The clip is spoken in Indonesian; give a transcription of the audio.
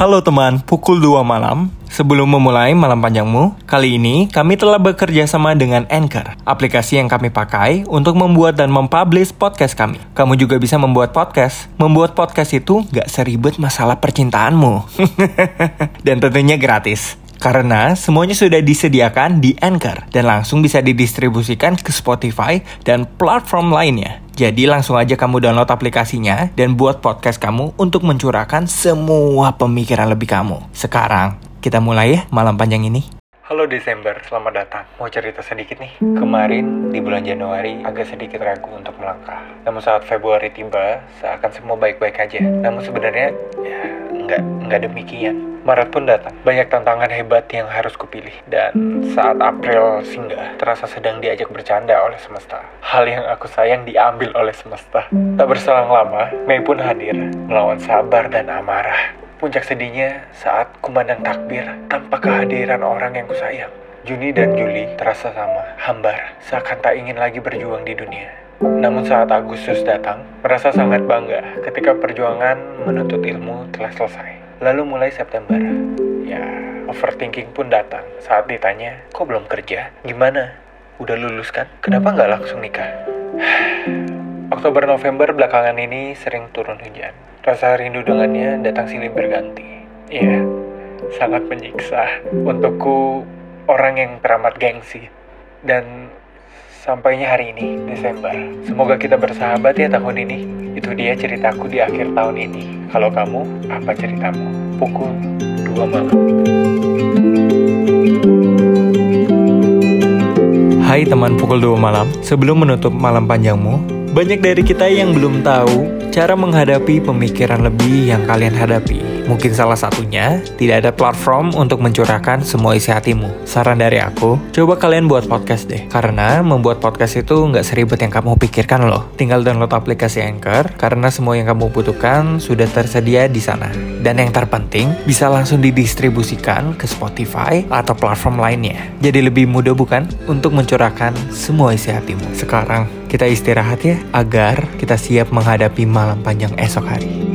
Halo teman, pukul 2 malam. Sebelum memulai malam panjangmu, kali ini kami telah bekerja sama dengan Anchor, aplikasi yang kami pakai untuk membuat dan mempublish podcast kami. Kamu juga bisa membuat podcast. Membuat podcast itu gak seribet masalah percintaanmu. dan tentunya gratis. Karena semuanya sudah disediakan di Anchor dan langsung bisa didistribusikan ke Spotify dan platform lainnya. Jadi langsung aja kamu download aplikasinya dan buat podcast kamu untuk mencurahkan semua pemikiran lebih kamu. Sekarang, kita mulai ya malam panjang ini. Halo Desember, selamat datang. Mau cerita sedikit nih. Kemarin di bulan Januari agak sedikit ragu untuk melangkah. Namun saat Februari tiba, seakan semua baik-baik aja. Namun sebenarnya ya nggak nggak demikian. Maret pun datang. Banyak tantangan hebat yang harus kupilih. Dan saat April singgah, terasa sedang diajak bercanda oleh semesta. Hal yang aku sayang diambil oleh semesta. Tak berselang lama, Mei pun hadir, melawan sabar dan amarah. Puncak sedihnya saat kumandang takbir tanpa kehadiran orang yang kusayang. Juni dan Juli terasa sama, hambar, seakan tak ingin lagi berjuang di dunia. Namun saat Agustus datang, merasa sangat bangga ketika perjuangan menuntut ilmu telah selesai. Lalu mulai September, ya overthinking pun datang saat ditanya, kok belum kerja? Gimana? Udah lulus kan? Kenapa nggak langsung nikah? Oktober November belakangan ini sering turun hujan. Rasa rindu dengannya datang silih berganti. Iya, sangat menyiksa untukku orang yang teramat gengsi. Dan sampainya hari ini, Desember. Semoga kita bersahabat ya tahun ini. Itu dia ceritaku di akhir tahun ini. Kalau kamu, apa ceritamu? Pukul 2 malam. Hai teman pukul 2 malam, sebelum menutup malam panjangmu, banyak dari kita yang belum tahu cara menghadapi pemikiran lebih yang kalian hadapi. Mungkin salah satunya, tidak ada platform untuk mencurahkan semua isi hatimu. Saran dari aku, coba kalian buat podcast deh. Karena membuat podcast itu nggak seribet yang kamu pikirkan loh. Tinggal download aplikasi Anchor, karena semua yang kamu butuhkan sudah tersedia di sana. Dan yang terpenting, bisa langsung didistribusikan ke Spotify atau platform lainnya. Jadi lebih mudah bukan? Untuk mencurahkan semua isi hatimu. Sekarang, kita istirahat ya, agar kita siap menghadapi malam panjang esok hari.